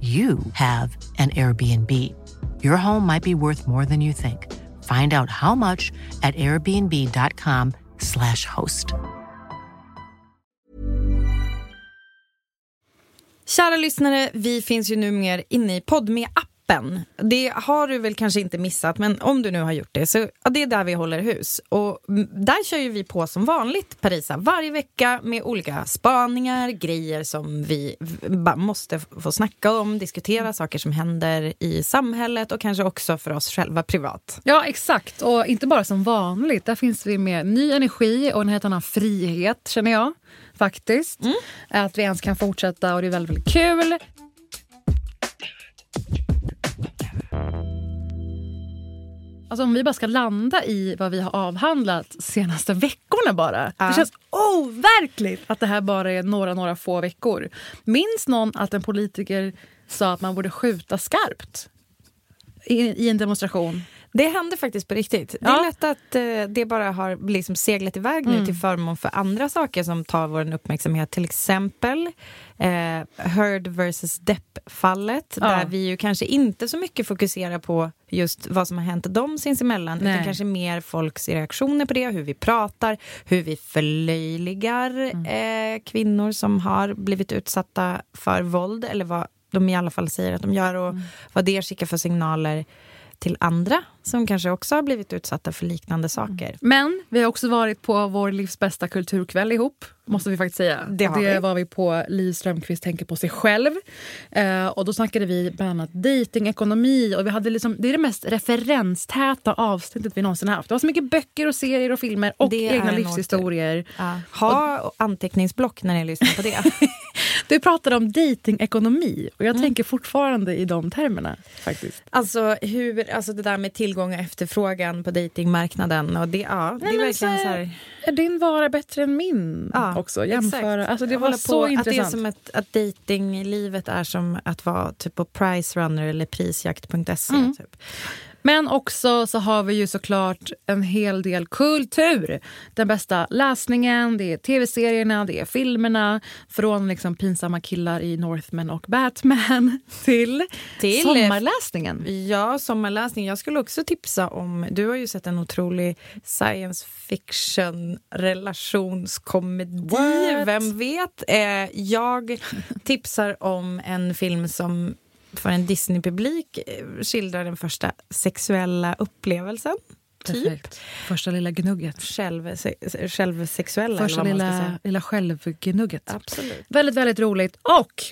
you have an Airbnb. Your home might be worth more than you think. Find out how much at airbnb.com/slash host. Kära lyssnare, vi finns ju numera inne i podme appen. Det har du väl kanske inte missat, men om du nu har gjort det så ja, det är där vi håller hus. Och där kör ju vi på som vanligt, Parisa, varje vecka med olika spaningar, grejer som vi måste få snacka om, diskutera saker som händer i samhället och kanske också för oss själva privat. Ja, exakt. Och inte bara som vanligt. Där finns vi med ny energi och en helt annan frihet, känner jag faktiskt. Mm. Att vi ens kan fortsätta och det är väldigt, väldigt kul. Alltså om vi bara ska landa i vad vi har avhandlat senaste veckorna bara. Ja. Det känns overkligt att det här bara är några, några få veckor. Minns någon att en politiker sa att man borde skjuta skarpt i, i en demonstration? Det hände faktiskt på riktigt. Det är ja. lätt att eh, det bara har liksom seglat iväg nu mm. till förmån för andra saker som tar vår uppmärksamhet. Till exempel eh, Heard versus Depp-fallet. Ja. Där vi ju kanske inte så mycket fokuserar på just vad som har hänt dem sinsemellan. Nej. Utan kanske mer folks reaktioner på det, hur vi pratar, hur vi förlöjligar mm. eh, kvinnor som har blivit utsatta för våld. Eller vad de i alla fall säger att de gör och mm. vad det skickar för signaler till andra som kanske också har blivit utsatta för liknande saker. Men vi har också varit på vår livs bästa kulturkväll ihop måste vi faktiskt säga. Det, det vi. var vi på Liv Strömquist tänker på sig själv. Eh, och då snackade vi bland annat dating, ekonomi och vi hade liksom, det är det mest referenstäta avsnittet vi någonsin haft. Det var så mycket böcker och serier och filmer och det egna livshistorier. Ja. Ha och, anteckningsblock när ni lyssnar på det. du pratade om datingekonomi och jag mm. tänker fortfarande i de termerna. faktiskt. Alltså, hur, alltså det där med tillgång och efterfrågan på datingmarknaden. Och det, ja, det är verkligen så, här... Är din vara bättre än min? Ja också. Jämföra. Alltså det var så på, intressant. Att det är som att, att datinglivet är som att vara typ på Pricerunner eller prisjakt.se. Mm. Typ. Men också så har vi ju såklart en hel del kultur. Den bästa läsningen, det är tv-serierna, det är filmerna. Från liksom pinsamma killar i Northman och Batman till, till sommarläsningen. Ja, sommarläsning. Jag skulle också tipsa om... Du har ju sett en otrolig science fiction relationskomedi. What? Vem vet? Eh, jag tipsar om en film som för en Disney-publik eh, skildrar den första sexuella upplevelsen. Typ. Första lilla gnugget. Själv, självsexuella. Första lilla, lilla självgnugget. Absolut. Väldigt, väldigt roligt. Och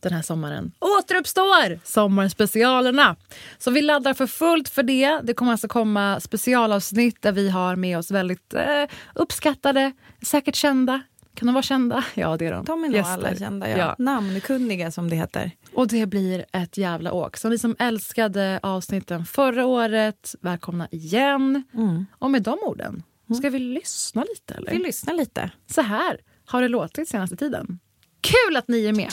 den här sommaren återuppstår sommarspecialerna. Så vi laddar för fullt för det. Det kommer alltså komma specialavsnitt där vi har med oss väldigt eh, uppskattade, säkert kända kan de vara kända? Ja, det är de. De är nog alla kända. Ja. ja. Namnkunniga, som det heter. Och det blir ett jävla åk. Så ni som älskade avsnitten förra året, välkomna igen. Mm. Och med de orden, mm. ska vi lyssna lite? Eller? Vi lyssnar lite. Så här har det låtit senaste tiden. Kul att ni är med!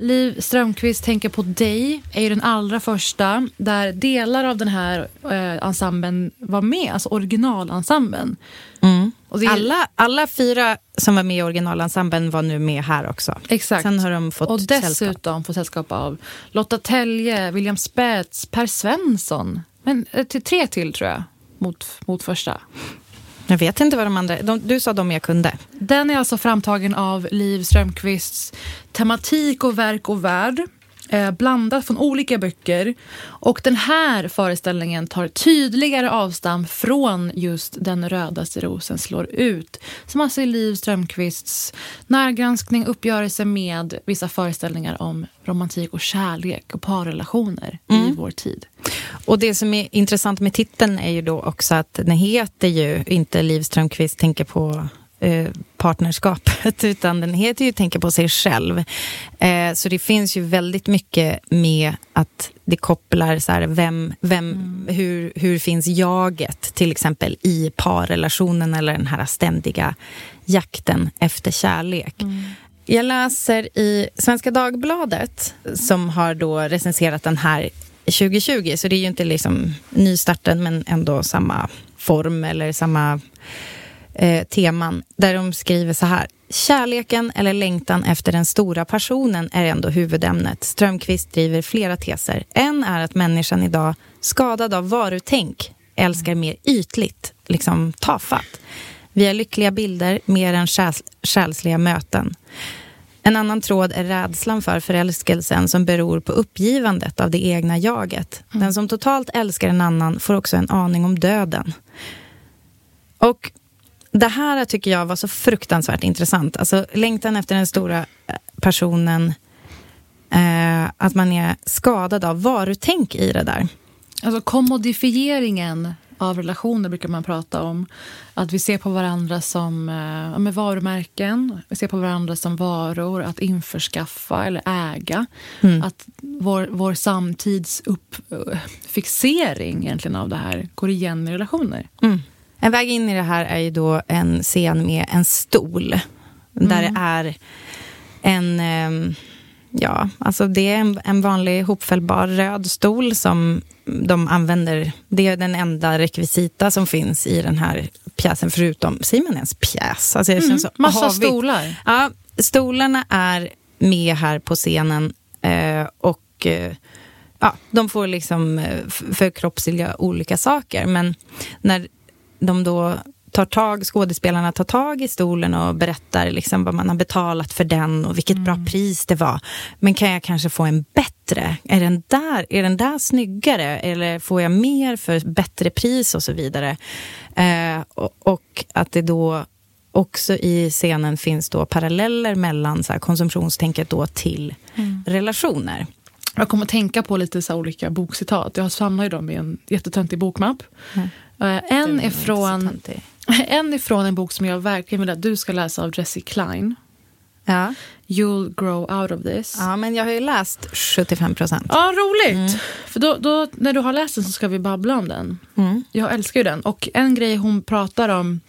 Liv Strömquist tänker på dig är ju den allra första där delar av den här eh, ensemblen var med, alltså originalensemblen. Mm. Och är... alla, alla fyra som var med i originalensemblen var nu med här också. Exakt. Sen har de fått Och dessutom fått sällskap av Lotta Telje, William Spets, Per Svensson. Men eh, till tre till tror jag, mot, mot första. Jag vet inte vad de andra... De, du sa de jag kunde. Den är alltså framtagen av Liv Strömquists tematik och verk och värld eh, blandat från olika böcker. Och den här föreställningen tar tydligare avstamp från just Den rödaste rosen slår ut. Som alltså är Liv Strömquists närgranskning, uppgörelse med vissa föreställningar om romantik och kärlek och parrelationer mm. i vår tid. Och det som är intressant med titeln är ju då också att den heter ju inte Liv Strömquist tänker på eh, partnerskapet, utan den heter ju Tänka på sig själv. Eh, så det finns ju väldigt mycket med att det kopplar så här, vem, vem, mm. hur, hur finns jaget till exempel i parrelationen eller den här ständiga jakten efter kärlek. Mm. Jag läser i Svenska Dagbladet som har då recenserat den här 2020, så det är ju inte liksom nystarten men ändå samma form eller samma eh, teman där de skriver så här. Kärleken eller längtan efter den stora passionen är ändå huvudämnet. Strömqvist driver flera teser. En är att människan idag, skadad av varutänk, älskar mer ytligt, liksom tafatt. Vi har lyckliga bilder mer än själs själsliga möten. En annan tråd är rädslan för förälskelsen som beror på uppgivandet av det egna jaget. Den som totalt älskar en annan får också en aning om döden. Och det här tycker jag var så fruktansvärt intressant. Alltså längtan efter den stora eh, personen. Eh, att man är skadad av varutänk i det där. Alltså kommodifieringen av relationer brukar man prata om. Att vi ser på varandra som eh, med varumärken, vi ser på varandra som varor att införskaffa eller äga. Mm. Att vår, vår samtidsuppfixering eh, egentligen av det här går igen i relationer. Mm. En väg in i det här är ju då en scen med en stol. Mm. Där det är en... Ehm, ja, alltså det är en, en vanlig hopfällbar röd stol som de använder. Det är den enda rekvisita som finns i den här pjäsen, förutom, säger man ens pjäs? Alltså det mm, så massa havigt. stolar. Ja, stolarna är med här på scenen eh, och eh, ja, de får liksom eh, förkroppsliga olika saker. Men när de då tar tag, skådespelarna tar tag i stolen och berättar liksom vad man har betalat för den och vilket mm. bra pris det var. Men kan jag kanske få en bättre? Är den där, är den där snyggare? Eller får jag mer för bättre pris och så vidare? Eh, och, och, att det då också i scenen finns då paralleller mellan så här, konsumtionstänket då till mm. relationer. Jag kommer att tänka på lite så olika bokcitat. Jag samlar ju dem i en jättetöntig bokmapp. Mm. Uh, en, är från, en är från en bok som jag verkligen vill att du ska läsa av Jessie Klein. Ja. You'll grow out of this. Ja, men jag har ju läst 75 procent. Ja, roligt! Mm. För då, då, när du har läst den så ska vi babbla om den. Mm. Jag älskar ju den. Och en grej hon pratar om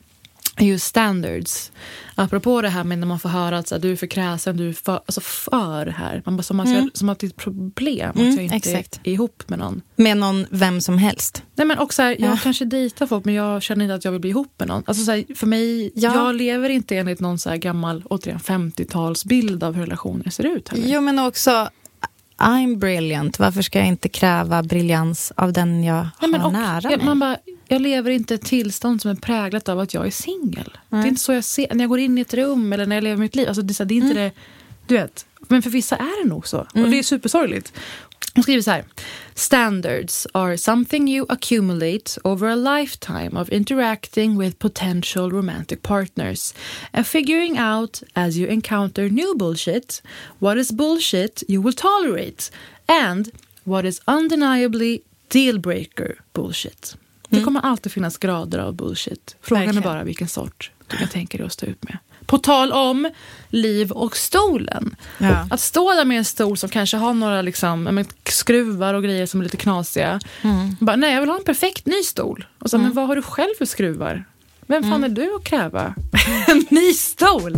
just standards. Apropå det här med när man får höra att så, du är för kräsen, du är för, alltså för här. Man bara, som, att, mm. som att det är ett problem mm, att jag inte exakt. är ihop med någon. Med någon, vem som helst. Nej men också här, jag kanske dejtar folk men jag känner inte att jag vill bli ihop med någon. Alltså så här, för mig, ja. jag lever inte enligt någon så här gammal, återigen 50-talsbild av hur relationer ser ut. Heller. Jo men också I'm brilliant, varför ska jag inte kräva briljans av den jag Nej, har och, nära mig? Man bara, jag lever inte ett tillstånd som är präglat av att jag är singel. Det är inte så jag ser, när jag går in i ett rum eller när jag lever mitt liv. Alltså det, är inte mm. det, du vet, men för vissa är det nog så. Mm. Och det är supersorgligt. Hon skriver så här. Standards are something you accumulate over a lifetime of interacting with potential romantic partners and figuring out as you encounter new bullshit what is bullshit you will tolerate and what is undeniably dealbreaker bullshit. Det mm. kommer alltid finnas grader av bullshit. Frågan Verkligen. är bara vilken sort du kan tänka dig att stå ut med. På tal om liv och stolen. Ja. Att stå där med en stol som kanske har några liksom, skruvar och grejer som är lite knasiga. Mm. Bara, nej, jag vill ha en perfekt ny stol. Och så, mm. Men vad har du själv för skruvar? Vem fan mm. är du att kräva en ny stol?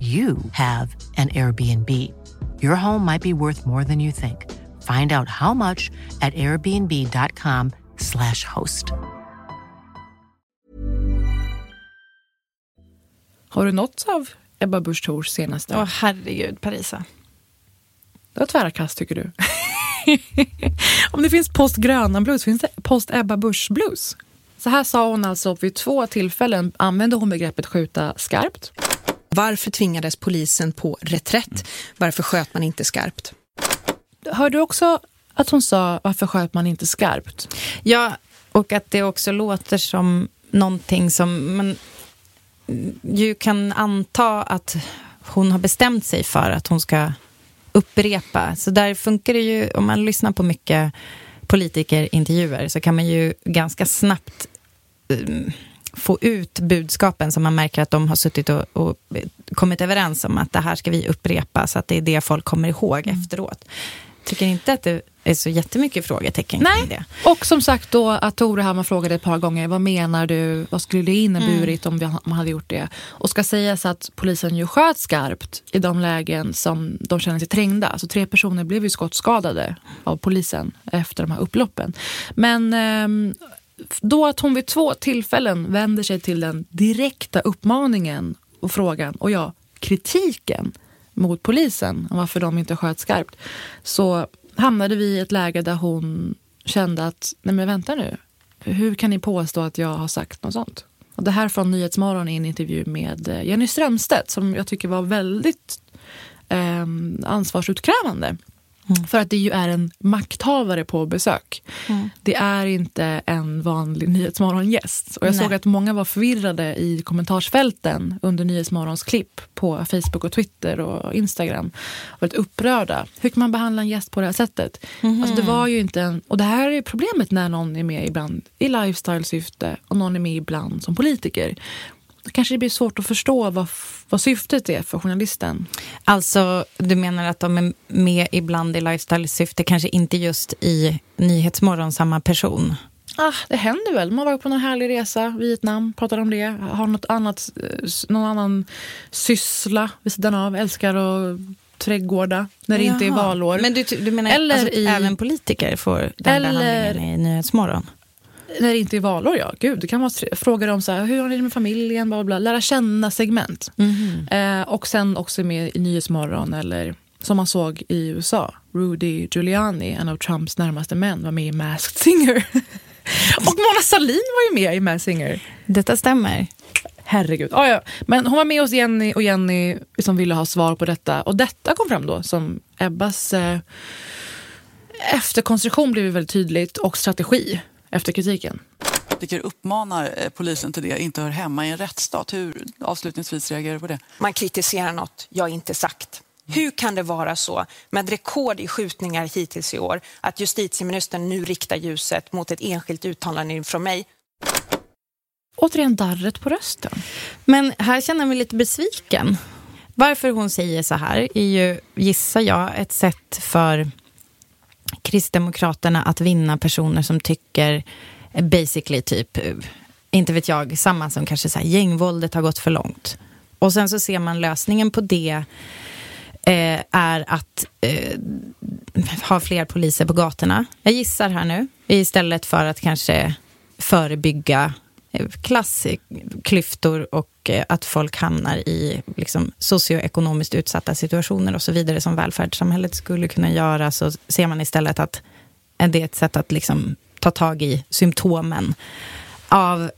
you have an Airbnb. Your home might be worth more than you think. Find out how much at airbnb.com slash host. Har du nåtts av Ebba Busch Thors senaste? Åh herregud, Parisa. Det var tvära kast tycker du. Om det finns post Gröna blues finns det post Ebba Busch blues. Så här sa hon alltså vid två tillfällen använde hon begreppet skjuta skarpt. Varför tvingades polisen på reträtt? Varför sköt man inte skarpt? Hörde du också att hon sa varför sköt man inte skarpt? Ja, och att det också låter som någonting som man ju kan anta att hon har bestämt sig för att hon ska upprepa. Så där funkar det ju, om man lyssnar på mycket politikerintervjuer så kan man ju ganska snabbt um, få ut budskapen som man märker att de har suttit och, och, kommit överens om att det här ska vi upprepa så att det är det folk kommer ihåg mm. efteråt. Tycker inte att det är så jättemycket frågetecken Nej. kring det. Och som sagt då att Tore Hammar frågade ett par gånger vad menar du, vad skulle det inneburit mm. om man hade gjort det? Och ska sägas att polisen ju sköt skarpt i de lägen som de känner sig trängda. Alltså tre personer blev ju skottskadade av polisen efter de här upploppen. Men eh, då att hon vid två tillfällen vänder sig till den direkta uppmaningen och frågan, och ja, kritiken mot polisen om varför de inte sköt skarpt, så hamnade vi i ett läge där hon kände att, nej men vänta nu, hur kan ni påstå att jag har sagt något sånt? Och det här från Nyhetsmorgon i en intervju med eh, Jenny Strömstedt som jag tycker var väldigt eh, ansvarsutkrävande. Mm. För att det ju är en makthavare på besök. Mm. Det är inte en vanlig Nyhetsmorgongäst. Och jag Nej. såg att många var förvirrade i kommentarsfälten under Nyhetsmorgons klipp på Facebook och Twitter och Instagram. Och varit upprörda. Hur kan man behandla en gäst på det här sättet? Mm. Alltså det var ju inte en, och det här är problemet när någon är med ibland i lifestyle-syfte och någon är med ibland som politiker kanske det blir svårt att förstå vad, vad syftet är för journalisten. Alltså, du menar att de är med ibland i lifestyle-syfte, kanske inte just i Nyhetsmorgon, samma person? Ah, det händer väl. Man var på någon härlig resa, Vietnam, pratar om det. Har något annat, någon annan syssla vid sidan av. Älskar att trädgårda när det Jaha. inte är valår. Men du, du menar eller alltså, i, även politiker får den eller, behandlingen i Nyhetsmorgon? När det inte är valår, ja. Gud, det kan vara frågor om så här, hur har ni det med familjen, bla, bla, lära känna segment. Mm. Eh, och sen också med i Nyhetsmorgon eller som man såg i USA. Rudy Giuliani, en av Trumps närmaste män, var med i Masked Singer. och Mona Sahlin var ju med i Masked Singer. Detta stämmer. Herregud. Ah, ja. Men hon var med hos Jenny och Jenny som ville ha svar på detta. Och detta kom fram då som Ebbas eh, efterkonstruktion blev väldigt tydligt och strategi efter kritiken. Politiker uppmanar eh, polisen till det, inte hör hemma i en rättsstat. Hur avslutningsvis reagerar du på det? Man kritiserar något jag inte sagt. Hur kan det vara så, med rekord i skjutningar hittills i år, att justitieministern nu riktar ljuset mot ett enskilt uttalande från mig? Återigen darret på rösten. Men här känner jag mig lite besviken. Varför hon säger så här är ju, gissar jag, ett sätt för Kristdemokraterna att vinna personer som tycker basically typ, inte vet jag, samma som kanske så här, gängvåldet har gått för långt. Och sen så ser man lösningen på det eh, är att eh, ha fler poliser på gatorna. Jag gissar här nu, istället för att kanske förebygga klassklyftor och eh, att folk hamnar i liksom, socioekonomiskt utsatta situationer och så vidare som välfärdssamhället skulle kunna göra så ser man istället att eh, det är ett sätt att liksom, ta tag i symptomen av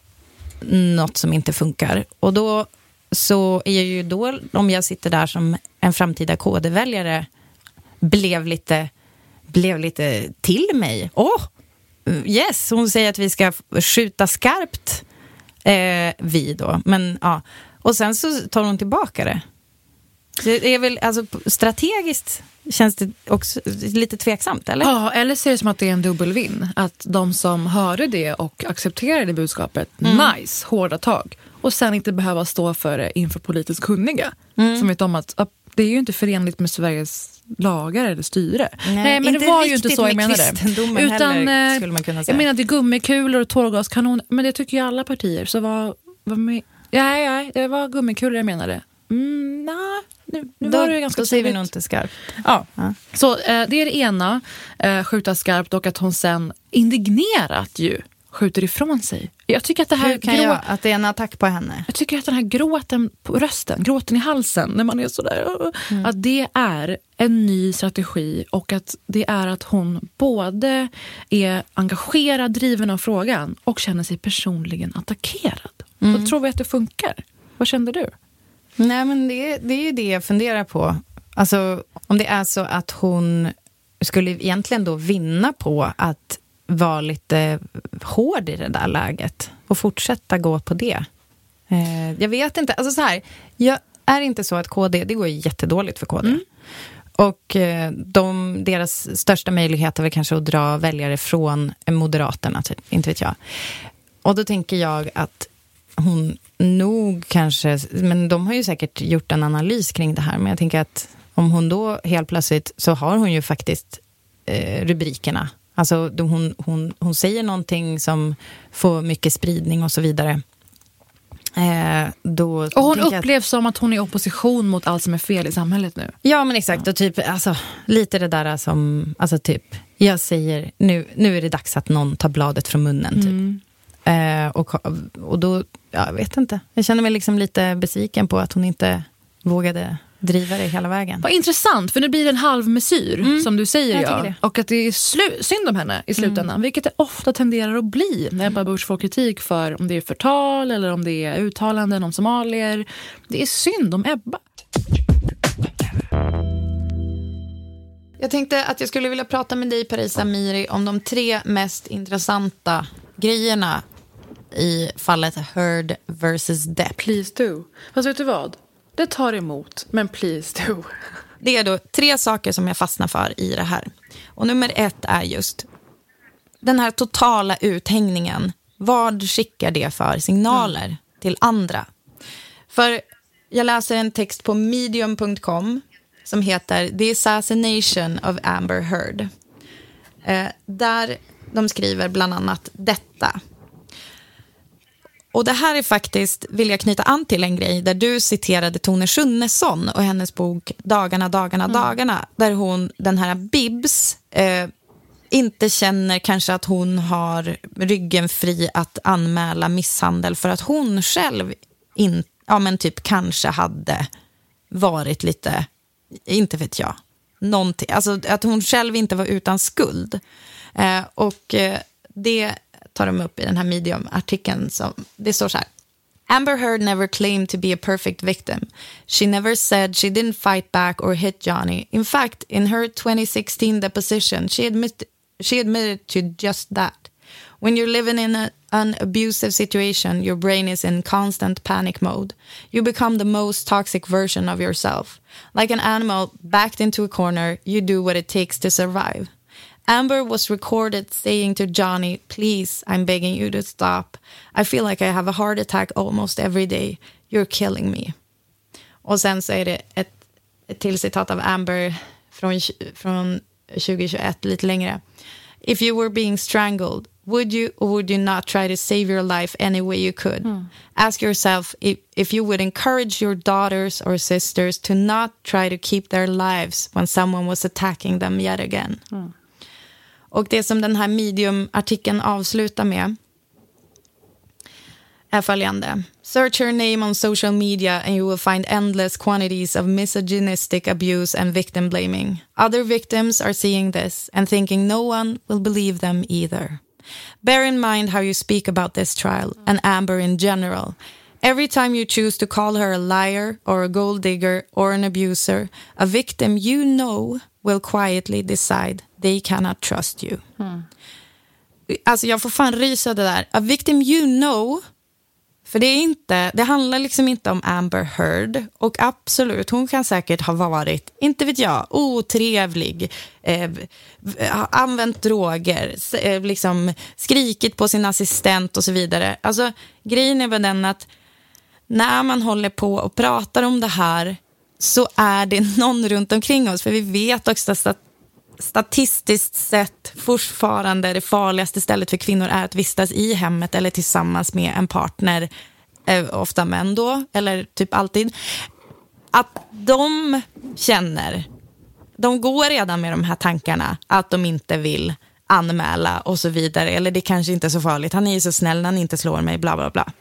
något som inte funkar. Och då så är ju då, om jag sitter där som en framtida KD-väljare, blev lite, blev lite till mig. Åh, oh, yes, hon säger att vi ska skjuta skarpt eh, vi då. Men, ja. Och sen så tar hon tillbaka det. Det är väl, alltså, strategiskt känns det också lite tveksamt, eller? Ja, eller ser det som att det är en dubbelvinn. Att de som hörde det och accepterade budskapet, mm. nice, hårda tag. Och sen inte behöva stå för det inför politiskt kunniga. Mm. Som vet om att det är ju inte förenligt med Sveriges lagar eller styre. Nej, Nej men det var ju inte så jag menade. Utan, heller, eh, skulle man kunna säga. Jag menade gummikulor och tårgaskanoner. Men det tycker ju alla partier. Så vad, vad med, nej, nej, det var gummikulor jag menade. Mm, nah, nu, nu då, var det ganska Då säger vi nog inte skarpt. Ja. ja. Så eh, det är det ena, eh, skjuta skarpt och att hon sen indignerat ju skjuter ifrån sig. Jag tycker att det här... Hur kan grå... jag, att det är en attack på henne? Jag tycker att den här gråten på rösten, gråten i halsen när man är sådär, mm. att det är en ny strategi och att det är att hon både är engagerad, driven av frågan och känner sig personligen attackerad. Mm. Så tror vi att det funkar? Vad kände du? Nej, men det, det är ju det jag funderar på. Alltså, om det är så att hon skulle egentligen då vinna på att vara lite hård i det där läget och fortsätta gå på det. Eh, jag vet inte. Alltså så här, jag är inte så att KD, det går jättedåligt för KD. Mm. Och eh, de, deras största möjlighet är väl kanske att dra väljare från Moderaterna, typ, inte vet jag. Och då tänker jag att hon nog kanske, men de har ju säkert gjort en analys kring det här, men jag tänker att om hon då helt plötsligt, så har hon ju faktiskt eh, rubrikerna. Alltså hon, hon, hon säger någonting som får mycket spridning och så vidare. Eh, då och hon upplevs att, som att hon är i opposition mot allt som är fel i samhället nu. Ja, men exakt. Ja. Och typ, alltså, lite det där som, alltså typ, jag säger, nu, nu är det dags att någon tar bladet från munnen. Typ. Mm. Eh, och, och då, ja, jag vet inte. Jag känner mig liksom lite besviken på att hon inte vågade driva det hela vägen. Vad intressant, för nu blir det en halvmesyr, mm. som du säger. Jag ja. Och att det är synd om henne i slutändan, mm. vilket det ofta tenderar att bli när Ebba Busch får kritik för om det är förtal eller om det är uttalanden om somalier. Det är synd om Ebba. Jag tänkte att jag skulle vilja prata med dig, Parisa Amiri, om de tre mest intressanta grejerna i fallet Heard versus Depp. Please do. Fast vet du vad? Det tar emot, men please do. Det är då tre saker som jag fastnar för i det här. Och nummer ett är just den här totala uthängningen. Vad skickar det för signaler mm. till andra? För jag läser en text på medium.com som heter The Assassination of Amber Heard. Eh, där de skriver bland annat detta. Och det här är faktiskt, vill jag knyta an till en grej, där du citerade Tone Schunnesson och hennes bok Dagarna, dagarna, mm. dagarna, där hon, den här Bibs, eh, inte känner kanske att hon har ryggen fri att anmäla misshandel för att hon själv in, ja, men typ kanske hade varit lite, inte vet jag, någonting, alltså att hon själv inte var utan skuld. Eh, och eh, det tar de upp i den här Medium-artikeln. Det står så här. Amber Heard never claimed to be a perfect victim. She never said she didn't fight back or hit Johnny. In fact, in her 2016 deposition, she, admit, she admitted to just that. When you're living in a, an abusive situation, your brain is in constant panic mode. You become the most toxic version of yourself. Like an animal backed into a corner, you do what it takes to survive. Amber was recorded saying to Johnny, Please, I'm begging you to stop. I feel like I have a heart attack almost every day. You're killing me. Och sen så är det ett, ett till citat av Amber från, från 2021, lite längre. If you were being strangled, would you or would you not try to save your life any way you could? Mm. Ask yourself if, if you would encourage your daughters or sisters to not try to keep their lives when someone was attacking them yet again. Mm. Och det som den här medium-artikeln avslutar med är följande. Search her name on social media and you will find endless quantities of misogynistic abuse and victim blaming. Other victims are seeing this and thinking no one will believe them either. Bear in mind how you speak about this trial and Amber in general. Every time you choose to call her a liar or a gold digger or an abuser, a victim you know will quietly decide they cannot trust you. Mm. Alltså jag får fan rysa det där. A victim you know För det, är inte, det handlar liksom inte om Amber Heard. Och absolut, hon kan säkert ha varit, inte vet jag, otrevlig, eh, använt droger, eh, liksom skrikit på sin assistent och så vidare. Alltså, grejen är väl den att när man håller på och pratar om det här så är det någon runt omkring oss. För vi vet också att statistiskt sett fortfarande det farligaste stället för kvinnor är att vistas i hemmet eller tillsammans med en partner, eh, ofta män då, eller typ alltid. Att de känner, de går redan med de här tankarna att de inte vill anmäla och så vidare. Eller det kanske inte är så farligt, han är ju så snäll när han inte slår mig, bla bla bla.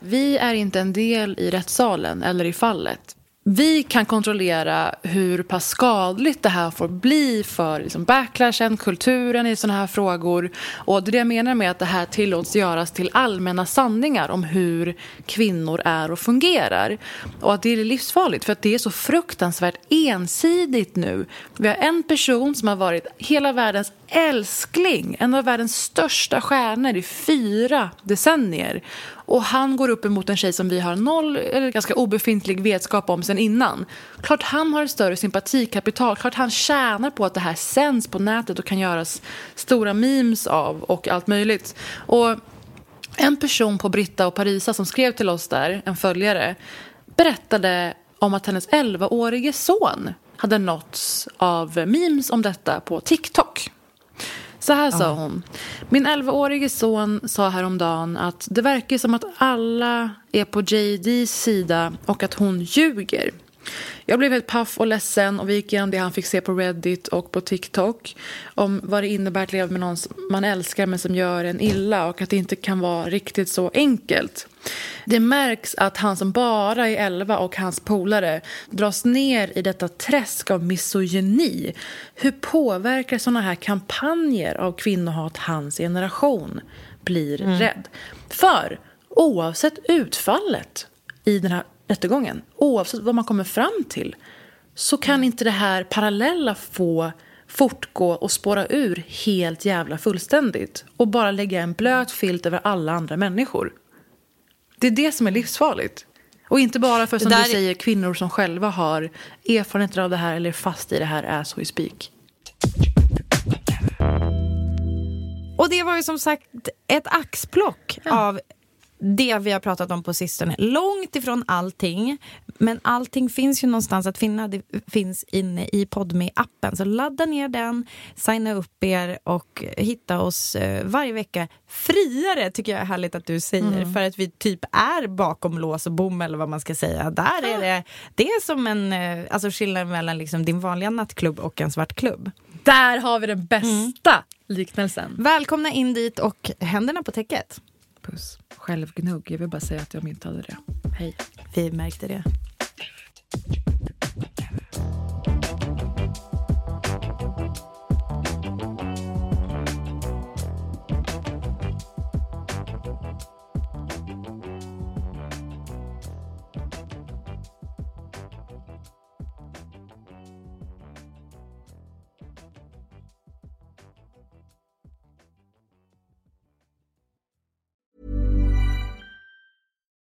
Vi är inte en del i rättssalen eller i fallet vi kan kontrollera hur pass skadligt det här får bli för liksom backlashen, kulturen i sådana här frågor. Och det är det jag menar med att det här tillåts göras till allmänna sanningar om hur kvinnor är och fungerar. Och att det är livsfarligt för att det är så fruktansvärt ensidigt nu. Vi har en person som har varit hela världens älskling, en av världens största stjärnor i fyra decennier. Och han går upp emot en tjej som vi har noll eller ganska obefintlig vetskap om sen innan. Klart han har ett större sympatikapital, klart han tjänar på att det här sänds på nätet och kan göras stora memes av och allt möjligt. Och en person på Britta och Parisa som skrev till oss där, en följare, berättade om att hennes 11-årige son hade nåtts av memes om detta på TikTok. Så här sa hon. Min 11-årige son sa häromdagen att det verkar som att alla är på JDs sida och att hon ljuger. Jag blev helt paff och ledsen och vi gick igenom det han fick se på Reddit och på TikTok om vad det innebär att leva med någon man älskar men som gör en illa och att det inte kan vara riktigt så enkelt. Det märks att han som bara är 11 och hans polare dras ner i detta träsk av misogyni. Hur påverkar såna här kampanjer av kvinnohat hans generation? Blir mm. rädd. För oavsett utfallet i den här rättegången, oavsett vad man kommer fram till, så kan mm. inte det här parallella få fortgå och spåra ur helt jävla fullständigt och bara lägga en blöt filt över alla andra människor. Det är det som är livsfarligt. Och inte bara för, som du säger, kvinnor som själva har erfarenheter av det här eller är fast i det här as we speak. Och det var ju som sagt ett axplock ja. av det vi har pratat om på sistone. Långt ifrån allting, men allting finns ju någonstans att finna. Det finns inne i podme appen Så ladda ner den, signa upp er och hitta oss eh, varje vecka. Friare tycker jag är härligt att du säger, mm. för att vi typ är bakom lås och bom eller vad man ska säga. Där är det, det är som en eh, alltså skillnad mellan liksom din vanliga nattklubb och en svart klubb. Där har vi den bästa mm. liknelsen. Välkomna in dit och händerna på täcket. Puss. Självgnugg. Jag vill bara säga att jag myntade det. Hej. Vi märkte det.